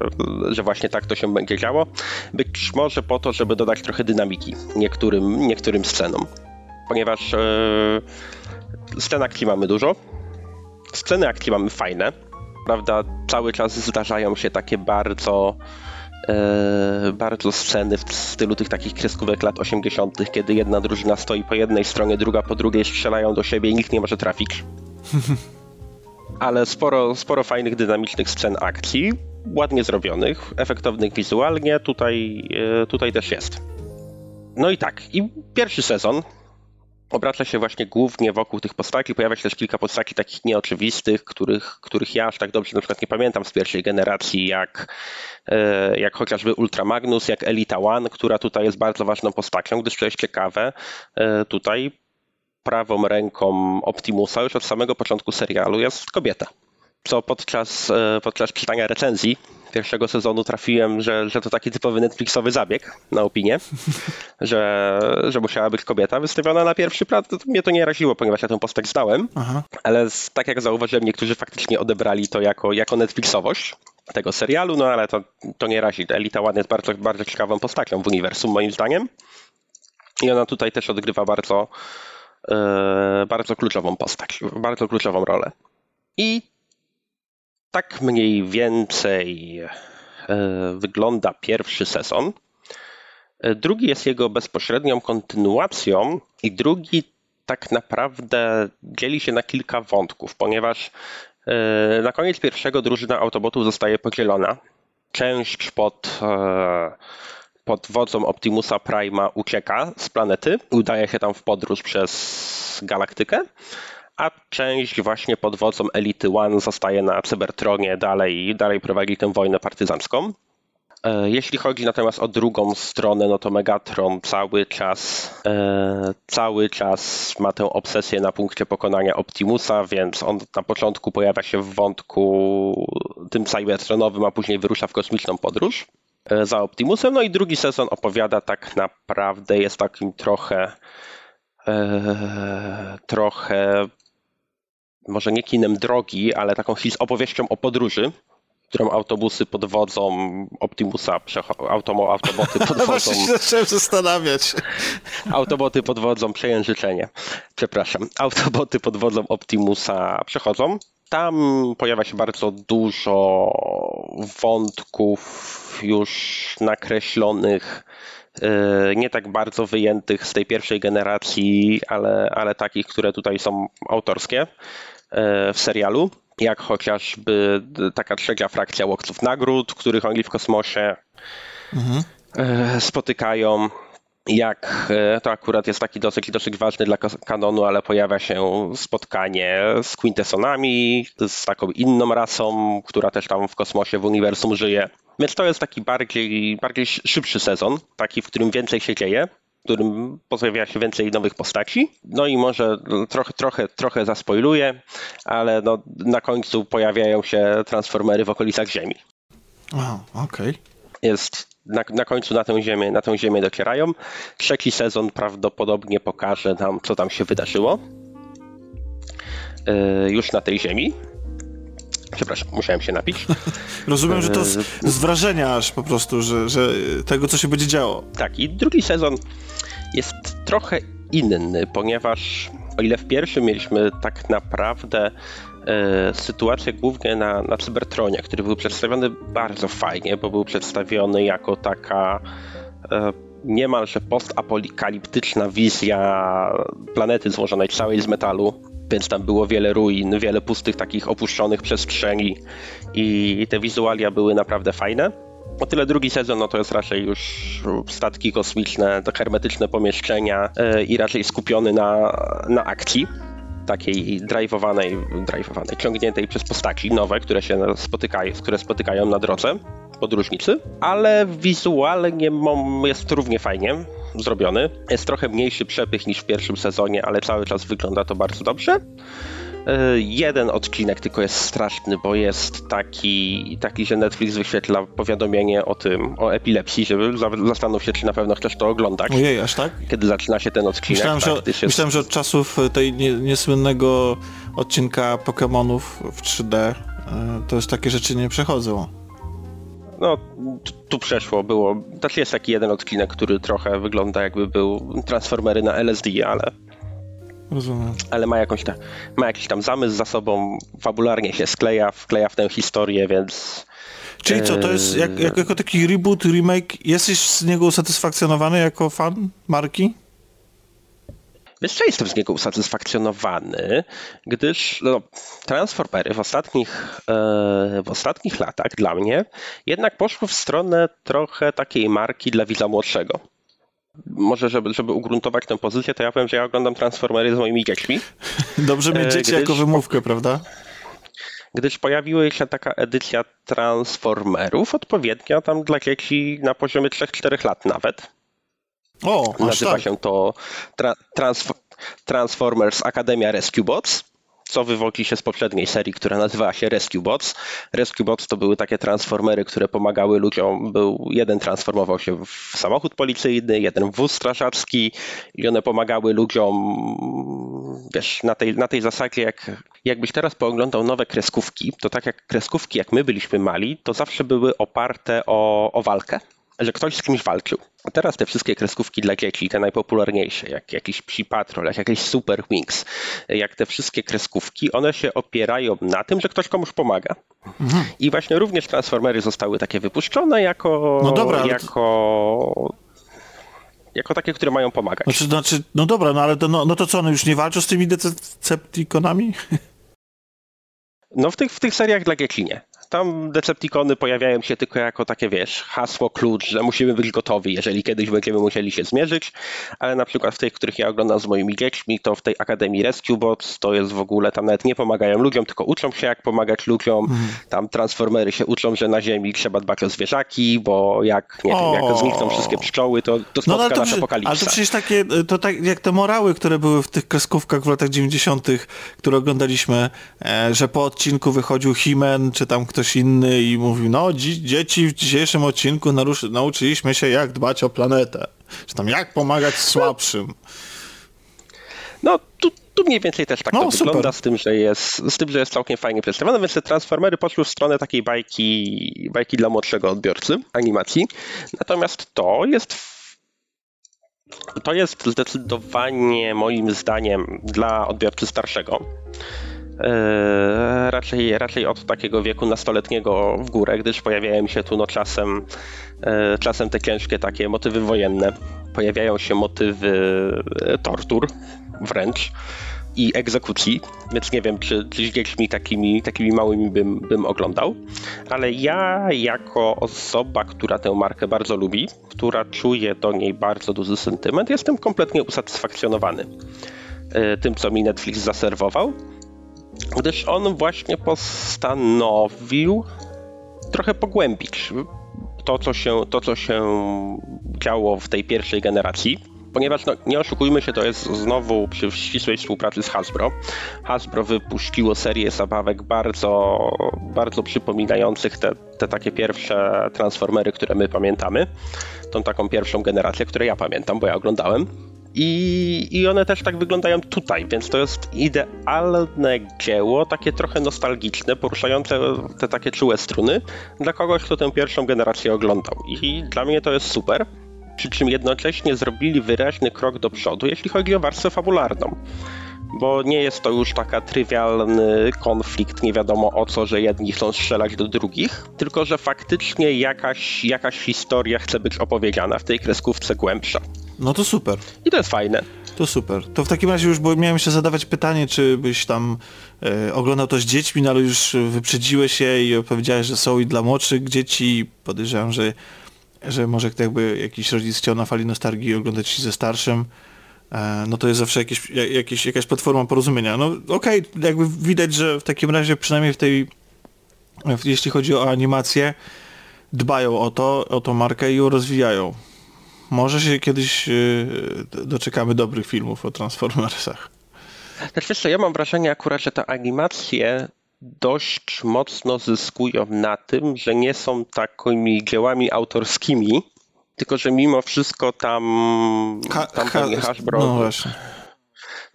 [SPEAKER 2] że właśnie tak to się będzie działo, być może po to, żeby dodać trochę dynamiki niektórym, niektórym scenom, ponieważ yy, scen akcji mamy dużo, sceny akcji mamy fajne, prawda, cały czas zdarzają się takie bardzo e, bardzo sceny w stylu tych takich kreskówek lat 80., kiedy jedna drużyna stoi po jednej stronie, druga po drugiej, strzelają do siebie i nikt nie może trafić. [laughs] Ale sporo, sporo fajnych, dynamicznych scen akcji, ładnie zrobionych, efektownych wizualnie, tutaj, e, tutaj też jest. No i tak, i pierwszy sezon, obraca się właśnie głównie wokół tych postaci. Pojawia się też kilka postaci takich nieoczywistych, których, których ja aż tak dobrze na przykład nie pamiętam z pierwszej generacji, jak, e, jak chociażby Ultra Magnus, jak Elita One, która tutaj jest bardzo ważną postacią, gdyż to jest ciekawe, e, tutaj prawą ręką Optimusa już od samego początku serialu jest kobieta. Co podczas, e, podczas czytania recenzji pierwszego sezonu trafiłem, że, że to taki typowy Netflixowy zabieg na opinię, [laughs] że, że musiała być kobieta wystawiona na pierwszy plan. To mnie to nie raziło, ponieważ ja tę postać znałem, Aha. ale tak jak zauważyłem, niektórzy faktycznie odebrali to jako, jako Netflixowość tego serialu, no ale to, to nie razi. Elita One jest bardzo, bardzo ciekawą postacią w uniwersum, moim zdaniem. I ona tutaj też odgrywa bardzo, yy, bardzo kluczową postać, bardzo kluczową rolę. I tak mniej więcej e, wygląda pierwszy sezon. E, drugi jest jego bezpośrednią kontynuacją, i drugi tak naprawdę dzieli się na kilka wątków, ponieważ e, na koniec pierwszego drużyna Autobotów zostaje podzielona. Część pod, pod wodzą Optimusa Prime'a ucieka z planety, udaje się tam w podróż przez galaktykę, a część właśnie pod wodzą Elity One zostaje na Cybertronie dalej, dalej prowadzi tę wojnę partyzancką. E, jeśli chodzi natomiast o drugą stronę, no to Megatron cały czas, e, cały czas ma tę obsesję na punkcie pokonania Optimusa, więc on na początku pojawia się w wątku tym cybertronowym, a później wyrusza w kosmiczną podróż e, za Optimusem. No i drugi sezon opowiada tak naprawdę, jest takim trochę e, trochę może nie kinem drogi, ale taką opowieścią o podróży, którą autobusy podwodzą Optimusa, automo, autoboty [laughs] podwodzą...
[SPEAKER 3] Właśnie się zacząłem zastanawiać. [laughs]
[SPEAKER 2] Autoboty podwodzą przejęzyczenie. Przepraszam. Autoboty podwodzą Optimusa przechodzą. Tam pojawia się bardzo dużo wątków już nakreślonych, e, nie tak bardzo wyjętych z tej pierwszej generacji, ale, ale takich, które tutaj są autorskie w serialu jak chociażby taka trzecia frakcja łowców nagród, których oni w kosmosie mhm. spotykają. Jak e, to akurat jest taki dosyć, dosyć ważny dla kanonu, ale pojawia się spotkanie z Quintessonami, z taką inną rasą, która też tam w kosmosie, w uniwersum żyje. Więc to jest taki bardziej, bardziej szybszy sezon, taki, w którym więcej się dzieje którym pojawia się więcej nowych postaci. No i może trochę, trochę, trochę zaspoiluję, ale no, na końcu pojawiają się transformery w okolicach Ziemi.
[SPEAKER 3] Aha, okej. Okay.
[SPEAKER 2] Jest na, na końcu na tę, ziemię, na tę ziemię docierają. Trzeci sezon prawdopodobnie pokaże nam, co tam się wydarzyło. Yy, już na tej ziemi. Przepraszam, musiałem się napić. [laughs]
[SPEAKER 3] Rozumiem, że to z, z, wrażenia aż po prostu, że, że tego, co się będzie działo.
[SPEAKER 2] Tak, i drugi sezon jest trochę inny, ponieważ o ile w pierwszym mieliśmy tak naprawdę e, sytuację głównie na, na Cybertronie, który był przedstawiony bardzo fajnie, bo był przedstawiony jako taka e, niemalże postapokaliptyczna wizja planety złożonej całej z metalu, więc tam było wiele ruin, wiele pustych takich opuszczonych przestrzeni i te wizualia były naprawdę fajne. O tyle drugi sezon no to jest raczej już statki kosmiczne, to hermetyczne pomieszczenia yy, i raczej skupiony na, na akcji takiej driveowanej, driveowanej, ciągniętej przez postaci nowe, które się spotykają, które spotykają na drodze podróżnicy, ale wizualnie jest równie fajnie zrobiony. Jest trochę mniejszy przepych niż w pierwszym sezonie, ale cały czas wygląda to bardzo dobrze. E, jeden odcinek tylko jest straszny, bo jest taki, taki, że Netflix wyświetla powiadomienie o tym, o epilepsji, żeby zastanów się, czy na pewno chcesz to oglądać.
[SPEAKER 3] Ojej, aż tak?
[SPEAKER 2] Kiedy zaczyna się ten odcinek.
[SPEAKER 3] Myślałem,
[SPEAKER 2] tak,
[SPEAKER 3] że, myślałem że od czasów tej niesłynnego odcinka Pokémonów w 3D e, to już takie rzeczy nie przechodzą.
[SPEAKER 2] No, tu przeszło, było. Znaczy jest taki jeden odcinek, który trochę wygląda jakby był Transformery na LSD, ale
[SPEAKER 3] Rozumiem.
[SPEAKER 2] Ale ma, jakąś ta, ma jakiś tam zamysł za sobą, fabularnie się skleja, wkleja w tę historię, więc...
[SPEAKER 3] Czyli co, to jest jak, jak, jako taki reboot, remake, jesteś z niego usatysfakcjonowany jako fan marki?
[SPEAKER 2] Wiesz, że jestem z niego usatysfakcjonowany, gdyż no, Transformery w ostatnich, e, w ostatnich latach dla mnie jednak poszły w stronę trochę takiej marki dla widza młodszego może, żeby, żeby ugruntować tę pozycję, to ja powiem, że ja oglądam Transformery z moimi dziećmi. [laughs]
[SPEAKER 3] Dobrze mieć e, dzieci gdyż, jako wymówkę, prawda?
[SPEAKER 2] Gdyż pojawiła się taka edycja Transformerów, odpowiednia tam dla dzieci na poziomie 3-4 lat nawet.
[SPEAKER 3] O,
[SPEAKER 2] Nazywa
[SPEAKER 3] tak.
[SPEAKER 2] się to tra Transf Transformers Academia Rescue Bots co wywodzi się z poprzedniej serii, która nazywała się Rescue Bots. Rescue Bots to były takie transformery, które pomagały ludziom. Był jeden transformował się w samochód policyjny, jeden w wóz strażacki i one pomagały ludziom, wiesz, na tej, na tej zasadzie, jak, jakbyś teraz pooglądał nowe kreskówki, to tak jak kreskówki, jak my byliśmy mali, to zawsze były oparte o, o walkę że ktoś z kimś walczył. A teraz te wszystkie kreskówki dla dzieci, te najpopularniejsze, jak jakiś Psi Patrol, jak jakieś Super Wings, jak te wszystkie kreskówki, one się opierają na tym, że ktoś komuś pomaga. Mhm. I właśnie również Transformery zostały takie wypuszczone jako... No dobra, jako... Jako takie, które mają pomagać.
[SPEAKER 3] Znaczy, znaczy no dobra, no ale to, no, no to co, one już nie walczą z tymi Decepticonami?
[SPEAKER 2] No w tych, w tych seriach dla dzieci nie. Tam Decepticony pojawiają się tylko jako takie, wiesz, hasło, klucz, że musimy być gotowi, jeżeli kiedyś będziemy musieli się zmierzyć, ale na przykład w tych, których ja oglądam z moimi dziećmi, to w tej Akademii Rescue Bots to jest w ogóle, tam nawet nie pomagają ludziom, tylko uczą się jak pomagać ludziom, mm. tam Transformery się uczą, że na Ziemi trzeba dbać o zwierzaki, bo jak, nie wiem, jak znikną wszystkie pszczoły, to, to spotka no, to nas apokalipsa.
[SPEAKER 3] Ale to przecież takie, to tak jak te morały, które były w tych kreskówkach w latach 90., które oglądaliśmy, e, że po odcinku wychodził Himen, czy tam ktoś inny i mówił, no dzi dzieci w dzisiejszym odcinku nauczyliśmy się jak dbać o planetę. Czy tam jak pomagać słabszym.
[SPEAKER 2] No, tu, tu mniej więcej też tak no, to super. wygląda, z tym, że jest, z tym, że jest całkiem fajnie przedstawione, więc te Transformery poszły w stronę takiej bajki, bajki dla młodszego odbiorcy, animacji. Natomiast to jest to jest zdecydowanie moim zdaniem dla odbiorcy starszego. Eee, raczej, raczej od takiego wieku nastoletniego w górę, gdyż pojawiają się tu no czasem, e, czasem te ciężkie takie motywy wojenne. Pojawiają się motywy e, tortur wręcz i egzekucji, więc nie wiem, czy, czy z dziećmi takimi, takimi małymi bym, bym oglądał, ale ja jako osoba, która tę markę bardzo lubi, która czuje do niej bardzo duży sentyment, jestem kompletnie usatysfakcjonowany e, tym, co mi Netflix zaserwował, gdyż on właśnie postanowił trochę pogłębić to, co się, to, co się działo w tej pierwszej generacji ponieważ no, nie oszukujmy się, to jest znowu przy ścisłej współpracy z Hasbro. Hasbro wypuściło serię zabawek bardzo, bardzo przypominających te, te takie pierwsze Transformery, które my pamiętamy. Tą taką pierwszą generację, które ja pamiętam, bo ja oglądałem. I, I one też tak wyglądają tutaj, więc to jest idealne dzieło, takie trochę nostalgiczne, poruszające te takie czułe struny dla kogoś, kto tę pierwszą generację oglądał. I dla mnie to jest super przy czym jednocześnie zrobili wyraźny krok do przodu, jeśli chodzi o warstwę fabularną. Bo nie jest to już taka trywialny konflikt, nie wiadomo o co, że jedni chcą strzelać do drugich, tylko że faktycznie jakaś, jakaś historia chce być opowiedziana w tej kreskówce głębsza.
[SPEAKER 3] No to super.
[SPEAKER 2] I to jest fajne.
[SPEAKER 3] To super. To w takim razie już bo miałem się zadawać pytanie, czy byś tam e, oglądał to z dziećmi, no ale już wyprzedziłeś się i opowiedziałeś, że są i dla młodszych dzieci. Podejrzewam, że że może jakby jakiś rodzic chciał na fali nostalgii oglądać ze starszym, e, no to jest zawsze jakieś, jakieś, jakaś platforma porozumienia. No okej, okay, jakby widać, że w takim razie przynajmniej w tej, jeśli chodzi o animację, dbają o to, o tą markę i ją rozwijają. Może się kiedyś e, doczekamy dobrych filmów o Transformersach.
[SPEAKER 2] Znaczy wiesz co, ja mam wrażenie akurat, że te animacje dość mocno zyskują na tym, że nie są takimi dziełami autorskimi, tylko że mimo wszystko tam, ha, tam ha, Hasbro no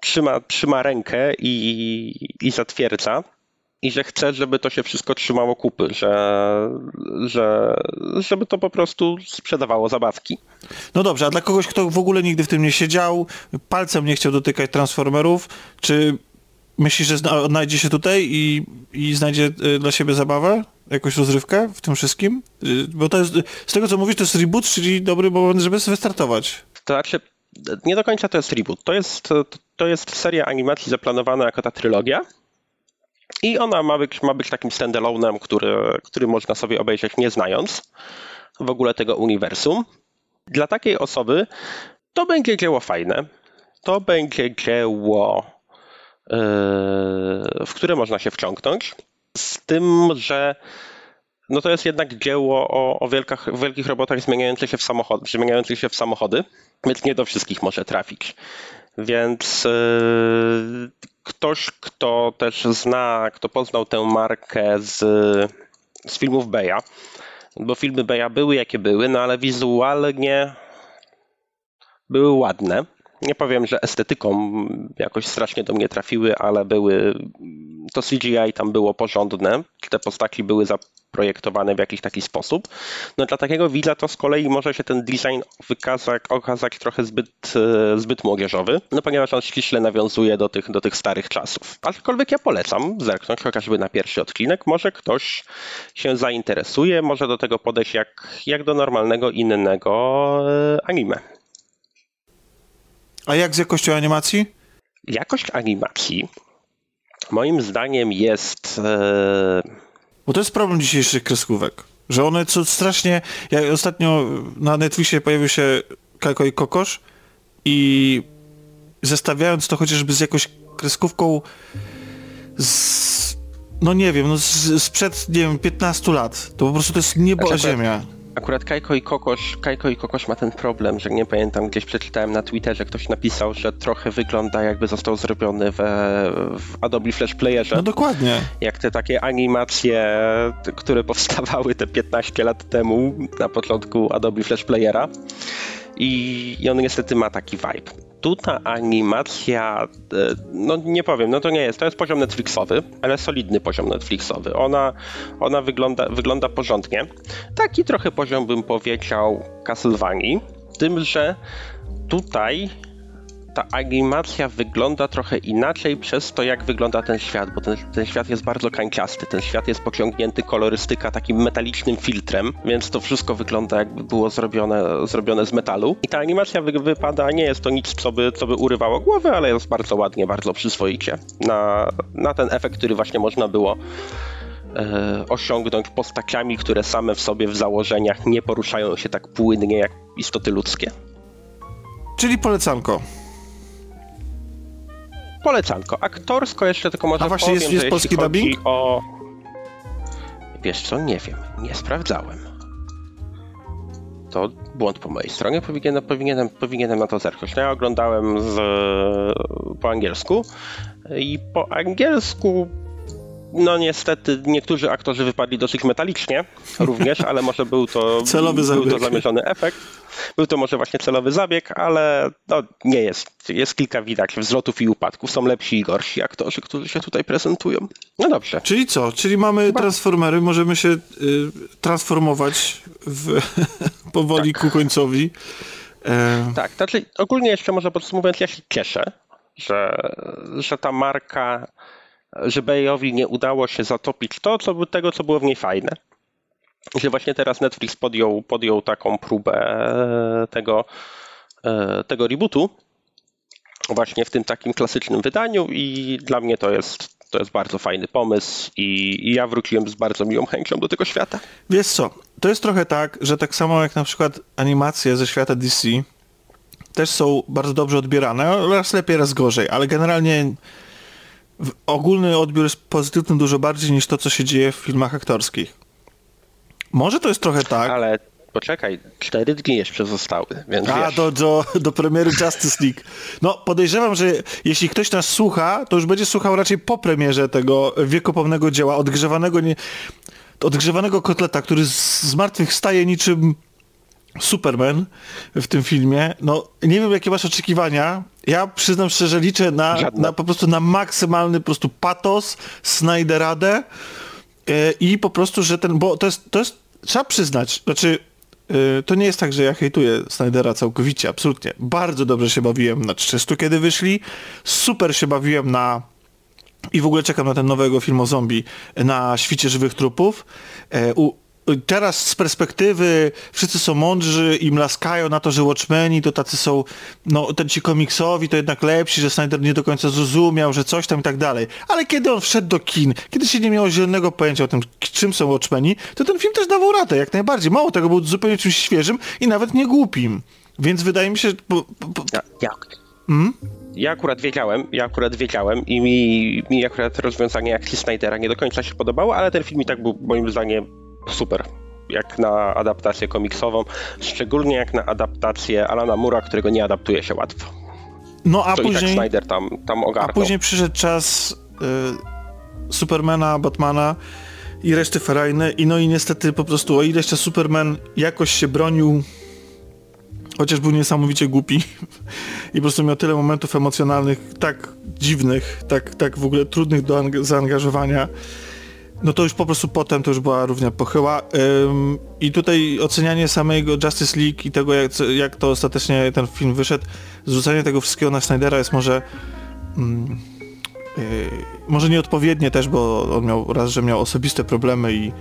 [SPEAKER 2] trzyma, trzyma rękę i, i zatwierdza i że chce, żeby to się wszystko trzymało kupy, że, że, żeby to po prostu sprzedawało zabawki.
[SPEAKER 3] No dobrze, a dla kogoś, kto w ogóle nigdy w tym nie siedział, palcem nie chciał dotykać Transformerów, czy Myślisz, że odnajdzie się tutaj i, i znajdzie y, dla siebie zabawę? Jakąś rozrywkę w tym wszystkim? Y, bo to jest, z tego co mówisz, to jest reboot, czyli dobry moment, żeby sobie wystartować.
[SPEAKER 2] To znaczy, nie do końca to jest reboot. To jest, to jest seria animacji zaplanowana jako ta trylogia. I ona ma być, ma być takim standalone'em, który, który można sobie obejrzeć nie znając w ogóle tego uniwersum. Dla takiej osoby to będzie dzieło fajne. To będzie dzieło w które można się wciągnąć, z tym, że no to jest jednak dzieło o, o wielkach, wielkich robotach zmieniających się, w zmieniających się w samochody, więc nie do wszystkich może trafić. Więc yy, ktoś, kto też zna, kto poznał tę markę z, z filmów Beja, bo filmy Beja były jakie były, no ale wizualnie były ładne nie powiem, że estetyką jakoś strasznie do mnie trafiły, ale były, to CGI tam było porządne, te postaci były zaprojektowane w jakiś taki sposób. No dla takiego widza to z kolei może się ten design wykazać, okazać trochę zbyt, e, zbyt młodzieżowy, no ponieważ on ściśle nawiązuje do tych, do tych starych czasów. Aczkolwiek ja polecam zerknąć chociażby na pierwszy odcinek, może ktoś się zainteresuje, może do tego podejść jak, jak do normalnego innego e, anime.
[SPEAKER 3] A jak z jakością animacji?
[SPEAKER 2] Jakość animacji moim zdaniem jest e,
[SPEAKER 3] Bo to jest problem dzisiejszych kreskówek. Że one co strasznie... Ja ostatnio na Netflixie pojawił się Kajko i Kokosz i zestawiając to chociażby z jakąś kreskówką z... No nie wiem, no z, sprzed, nie wiem, 15 lat. To po prostu to jest niebo a
[SPEAKER 2] Znaczy,
[SPEAKER 3] ziemia.
[SPEAKER 2] Akurat Kajko i Kokosz, Kajko i Kokosz ma ten problem, że nie pamiętam, gdzieś przeczytałem na Twitterze, ktoś napisał, że trochę wygląda jakby został zrobiony we, w Adobe Flash Playerze.
[SPEAKER 3] No dokładnie.
[SPEAKER 2] jak te takie animacje, które powstawały te 15 lat temu na początku Adobe Flash Playera. I, I on niestety ma taki vibe. Tu ta animacja, e, no nie powiem, no to nie jest, to jest poziom Netflixowy, ale solidny poziom Netflixowy. Ona, ona wygląda, wygląda porządnie. Taki trochę poziom bym powiedział Castlevanii, tym, że tutaj ta animacja wygląda trochę inaczej przez to, jak wygląda ten świat, bo ten, ten świat jest bardzo kanciasty, ten świat jest pociągnięty kolorystyka takim metalicznym filtrem, więc to wszystko wygląda jakby było zrobione, zrobione z metalu. I ta animacja wy, wypada, nie jest to nic, co by, co by urywało głowę, ale jest bardzo ładnie, bardzo przyzwoicie. Na, na ten efekt, który właśnie można było e, osiągnąć postaciami, które same w sobie w założeniach nie poruszają się tak płynnie jak istoty ludzkie.
[SPEAKER 3] Czyli polecanko.
[SPEAKER 2] Polecanko. Aktorsko jeszcze tylko może
[SPEAKER 3] A właśnie
[SPEAKER 2] powiem,
[SPEAKER 3] jest- jest polski dubbing?
[SPEAKER 2] o... Wiesz co, nie wiem. Nie sprawdzałem. To błąd po mojej stronie. Powinienem, powinienem, powinienem na to zerknąć. No ja oglądałem z, po angielsku i po angielsku no niestety niektórzy aktorzy wypadli dosyć metalicznie również, ale może był to, [laughs]
[SPEAKER 3] Celowy
[SPEAKER 2] był to
[SPEAKER 3] zabieg.
[SPEAKER 2] zamierzony efekt. Był to może właśnie celowy zabieg, ale no, nie jest. Jest kilka widać wzlotów i upadków. Są lepsi i gorsi aktorzy, którzy się tutaj prezentują. No dobrze.
[SPEAKER 3] Czyli co? Czyli mamy transformery, możemy się y, transformować w, [laughs] powoli ku końcowi. E,
[SPEAKER 2] Tak, znaczy ogólnie jeszcze może podsumowując, ja się cieszę, że, że ta marka, że Bayowi nie udało się zatopić to, co, tego, co było w niej fajne. Że właśnie teraz Netflix podjął, podjął taką próbę e, tego, e, tego rebootu właśnie w tym takim klasycznym wydaniu i dla mnie to jest, to jest bardzo fajny pomysł i, i ja wróciłem z bardzo miłą chęcią do tego świata.
[SPEAKER 3] Wiesz co, to jest trochę tak, że tak samo jak na przykład animacje ze świata DC też są bardzo dobrze odbierane, raz lepiej, raz gorzej, ale generalnie ogólny odbiór jest pozytywny dużo bardziej niż to, co się dzieje w filmach aktorskich. Może to jest trochę tak,
[SPEAKER 2] Ale poczekaj, cztery dni jeszcze zostały, więc
[SPEAKER 3] a
[SPEAKER 2] wiesz.
[SPEAKER 3] do, do, do premiery Justice League. No, podejrzewam, że jeśli ktoś nas słucha, to już będzie słuchał raczej po premierze tego wiekopomnego dzieła, odgrzewanego, nie, odgrzewanego kotleta, który z, z martwych staje niczym Superman w tym filmie. No, nie wiem, jakie masz oczekiwania. Ja przyznam szczerze, liczę na, na po prostu na maksymalny po prostu patos, Snyderadę e, i po prostu, że ten, bo to jest, to jest trzeba przyznać, znaczy e, to nie jest tak, że ja hejtuję Snydera całkowicie, absolutnie. Bardzo dobrze się bawiłem na 300, kiedy wyszli. Super się bawiłem na i w ogóle czekam na ten nowego film o zombie na świcie żywych trupów. E, u, teraz z perspektywy wszyscy są mądrzy i mlaskają na to, że Watchmeni to tacy są, no ten ci komiksowi to jednak lepsi, że Snyder nie do końca zrozumiał, że coś tam i tak dalej. Ale kiedy on wszedł do kin, kiedy się nie miało zielonego pojęcia o tym, czym są Watchmeni, to ten film też dawał radę, jak najbardziej. Mało tego, był zupełnie czymś świeżym i nawet nie głupim. Więc wydaje mi się, że po, po,
[SPEAKER 2] Ja, ja. Mhm. ja akurat wiedziałem, ja akurat wiedziałem i mi, mi akurat rozwiązanie akcji Snydera nie do końca się podobało, ale ten film i tak był moim zdaniem super. Jak na adaptację komiksową, szczególnie jak na adaptację Alana Mura, którego nie adaptuje się łatwo.
[SPEAKER 3] no a
[SPEAKER 2] i tak
[SPEAKER 3] później...
[SPEAKER 2] Snyder tam, tam
[SPEAKER 3] A
[SPEAKER 2] ogarnął.
[SPEAKER 3] później przyszedł czas y, Supermana, Batmana i reszty ferajny i no i niestety po prostu o ile jeszcze Superman jakoś się bronił chociaż był niesamowicie głupi [laughs] i po prostu miał tyle momentów emocjonalnych tak dziwnych, tak, tak w ogóle trudnych do ang- zaangażowania no to już po prostu potem to już była równia pochyła. Ym, i tutaj ocenianie samego Justice League i tego jak, jak to ostatecznie ten film wyszedł, zrzucanie tego wszystkiego na Snydera jest może mm, yy, może nieodpowiednie też, bo on miał raz, że miał osobiste problemy i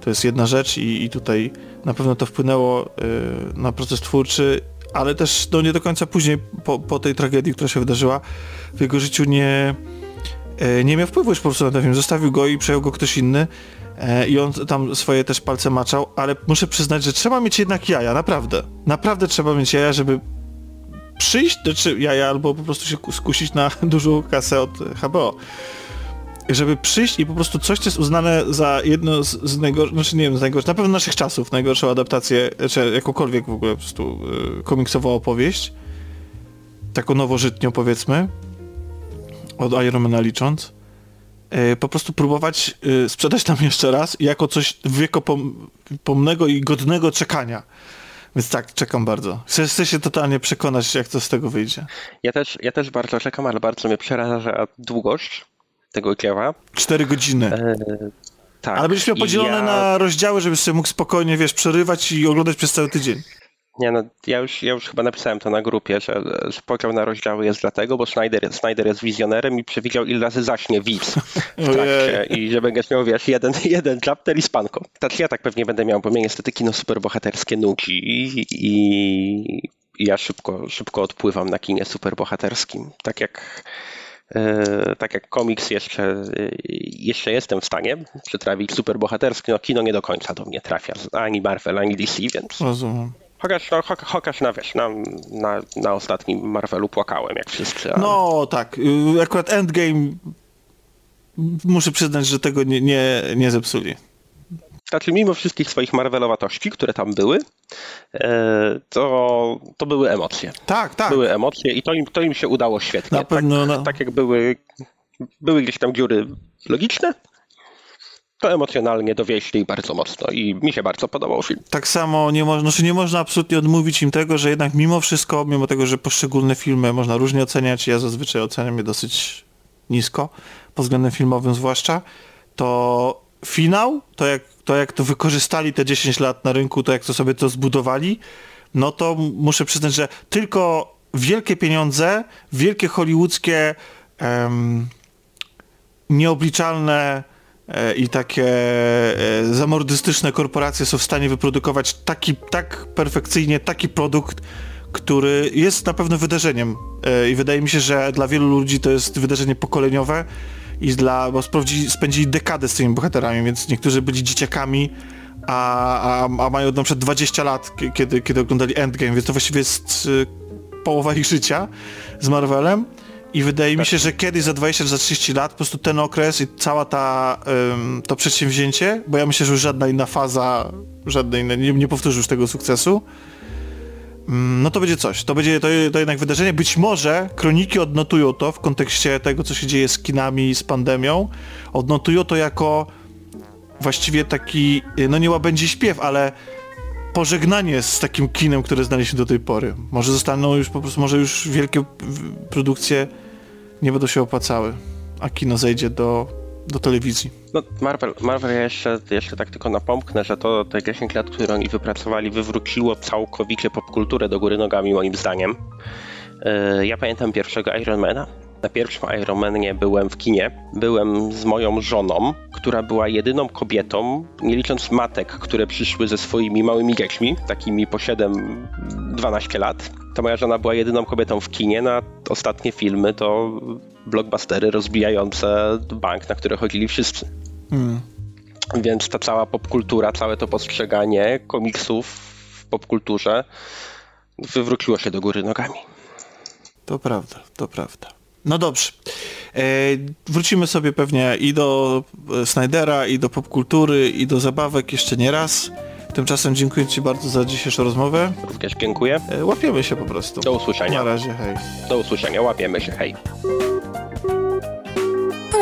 [SPEAKER 3] to jest jedna rzecz i, i tutaj na pewno to wpłynęło yy, na proces twórczy, ale też no, nie do końca później po, po tej tragedii, która się wydarzyła w jego życiu nie nie miał wpływu już po prostu na ten film. Zostawił go i przejął go ktoś inny e, i on tam swoje też palce maczał, ale muszę przyznać, że trzeba mieć jednak jaja, naprawdę. Naprawdę trzeba mieć jaja, żeby przyjść, znaczy jaja albo po prostu się skusić na [laughs] dużą kasę od HBO żeby przyjść i po prostu coś, co jest uznane za jedno z, z najgorszych, znaczy nie wiem, z najgorszych, na pewno naszych czasów, najgorszą adaptację, czy jakąkolwiek w ogóle po prostu y, komiksową opowieść, taką nowożytnią powiedzmy, od Ironmana licząc, y, po prostu próbować y, sprzedać nam jeszcze raz jako coś wiekopomnego i godnego czekania. Więc tak, czekam bardzo. Chcę, chcę, się totalnie przekonać, jak to z tego wyjdzie.
[SPEAKER 2] Ja też, ja też bardzo czekam, ale bardzo mnie przeraża długość tego dzieła.
[SPEAKER 3] Cztery godziny. E, tak. Ale będziesz miał podzielone ja... na rozdziały, żebyś sobie mógł spokojnie, wiesz, przerywać i oglądać przez cały tydzień.
[SPEAKER 2] Nie no, ja już, ja już chyba napisałem to na grupie, że, że podział na rozdziały jest dlatego, bo Snyder, Snyder jest wizjonerem i przewidział ile razy zaśnie widz w trakcie i że będziesz miał, wiesz, jeden, [laughs] jeden chapter i spanko. Tak ja tak pewnie będę miał, bo mnie niestety kino superbohaterskie nuci i, i, i ja szybko, szybko odpływam na kinie superbohaterskim. Tak jak E, tak jak komiks jeszcze, e, jeszcze jestem w stanie przetrawić superbohaterski, no kino nie do końca do mnie trafia, ani Marvel, ani DC, więc...
[SPEAKER 3] Rozumiem.
[SPEAKER 2] Chociaż, no, chociaż na, wiesz, na, na, na ostatnim Marvelu płakałem, jak wszyscy. Ale...
[SPEAKER 3] No tak, y, akurat Endgame muszę przyznać, że tego nie, nie, nie zepsuli.
[SPEAKER 2] Znaczy, mimo wszystkich swoich marvelowatości, które tam były, e, to, to były emocje.
[SPEAKER 3] Tak, tak.
[SPEAKER 2] Były emocje i to im, to im się udało świetnie. Na pewno, tak, no. tak jak były, były gdzieś tam dziury logiczne, to emocjonalnie dowieśli bardzo mocno i mi się bardzo podobał film.
[SPEAKER 3] Tak samo nie można, znaczy nie można absolutnie odmówić im tego, że jednak mimo wszystko, mimo tego, że poszczególne filmy można różnie oceniać, ja zazwyczaj oceniam je dosyć nisko, pod względem filmowym zwłaszcza, to finał, to jak to jak to wykorzystali te 10 lat na rynku, to jak to sobie to zbudowali, no to muszę przyznać, że tylko wielkie pieniądze, wielkie hollywoodzkie, um, nieobliczalne i takie e, zamordystyczne korporacje są w stanie wyprodukować taki, tak perfekcyjnie taki produkt, który jest na pewno wydarzeniem. E, I wydaje mi się, że dla wielu ludzi to jest wydarzenie pokoleniowe, i dla, bo spędzili dekadę z tymi bohaterami, więc niektórzy byli dzieciakami, a, a, a mają na przykład 20 lat, kiedy, kiedy oglądali Endgame, więc to właściwie jest połowa ich życia z Marvelem. I wydaje tak. mi się, że kiedyś za 20 za 30 lat po prostu ten okres i cała ta ym, to przedsięwzięcie, bo ja myślę, że już żadna inna faza, żadne inne, nie, nie powtórzy już tego sukcesu, Mm, no to będzie coś. To będzie to, to jednak wydarzenie. Być może kroniki odnotują to w kontekście tego, co się dzieje z kinami, z pandemią. Odnotują to jako właściwie taki, no nie łabędzi śpiew, ale pożegnanie z takim kinem, które znaliśmy do tej pory. Może zostaną już po prostu, może już wielkie produkcje nie będą się opłacały, a kino zejdzie do do telewizji.
[SPEAKER 2] No, Marvel, Marvel ja jeszcze, jeszcze tak tylko napomknę, że to te 10 lat, które oni wypracowali, wywróciło całkowicie popkulturę do góry nogami, moim zdaniem. E, ja pamiętam pierwszego Ironmana. Na pierwszym Ironmanie byłem w kinie. Byłem z moją żoną, która była jedyną kobietą, nie licząc matek, które przyszły ze swoimi małymi dziećmi, takimi po 7-12 lat. To moja żona była jedyną kobietą w kinie. Na ostatnie filmy to blockbustery rozbijające bank, na które chodzili wszyscy. Hmm. Więc ta cała popkultura, całe to postrzeganie komiksów w popkulturze wywróciło się do góry nogami.
[SPEAKER 3] To prawda, to prawda. No dobrze. E, wrócimy sobie pewnie i do e, Snydera, i do popkultury, i do zabawek jeszcze nie raz. Tymczasem dziękuję Ci bardzo za dzisiejszą rozmowę.
[SPEAKER 2] Również dziękuję.
[SPEAKER 3] E, łapiemy się po prostu.
[SPEAKER 2] Do usłyszenia.
[SPEAKER 3] Na razie, hej.
[SPEAKER 2] Do usłyszenia, łapiemy się, hej.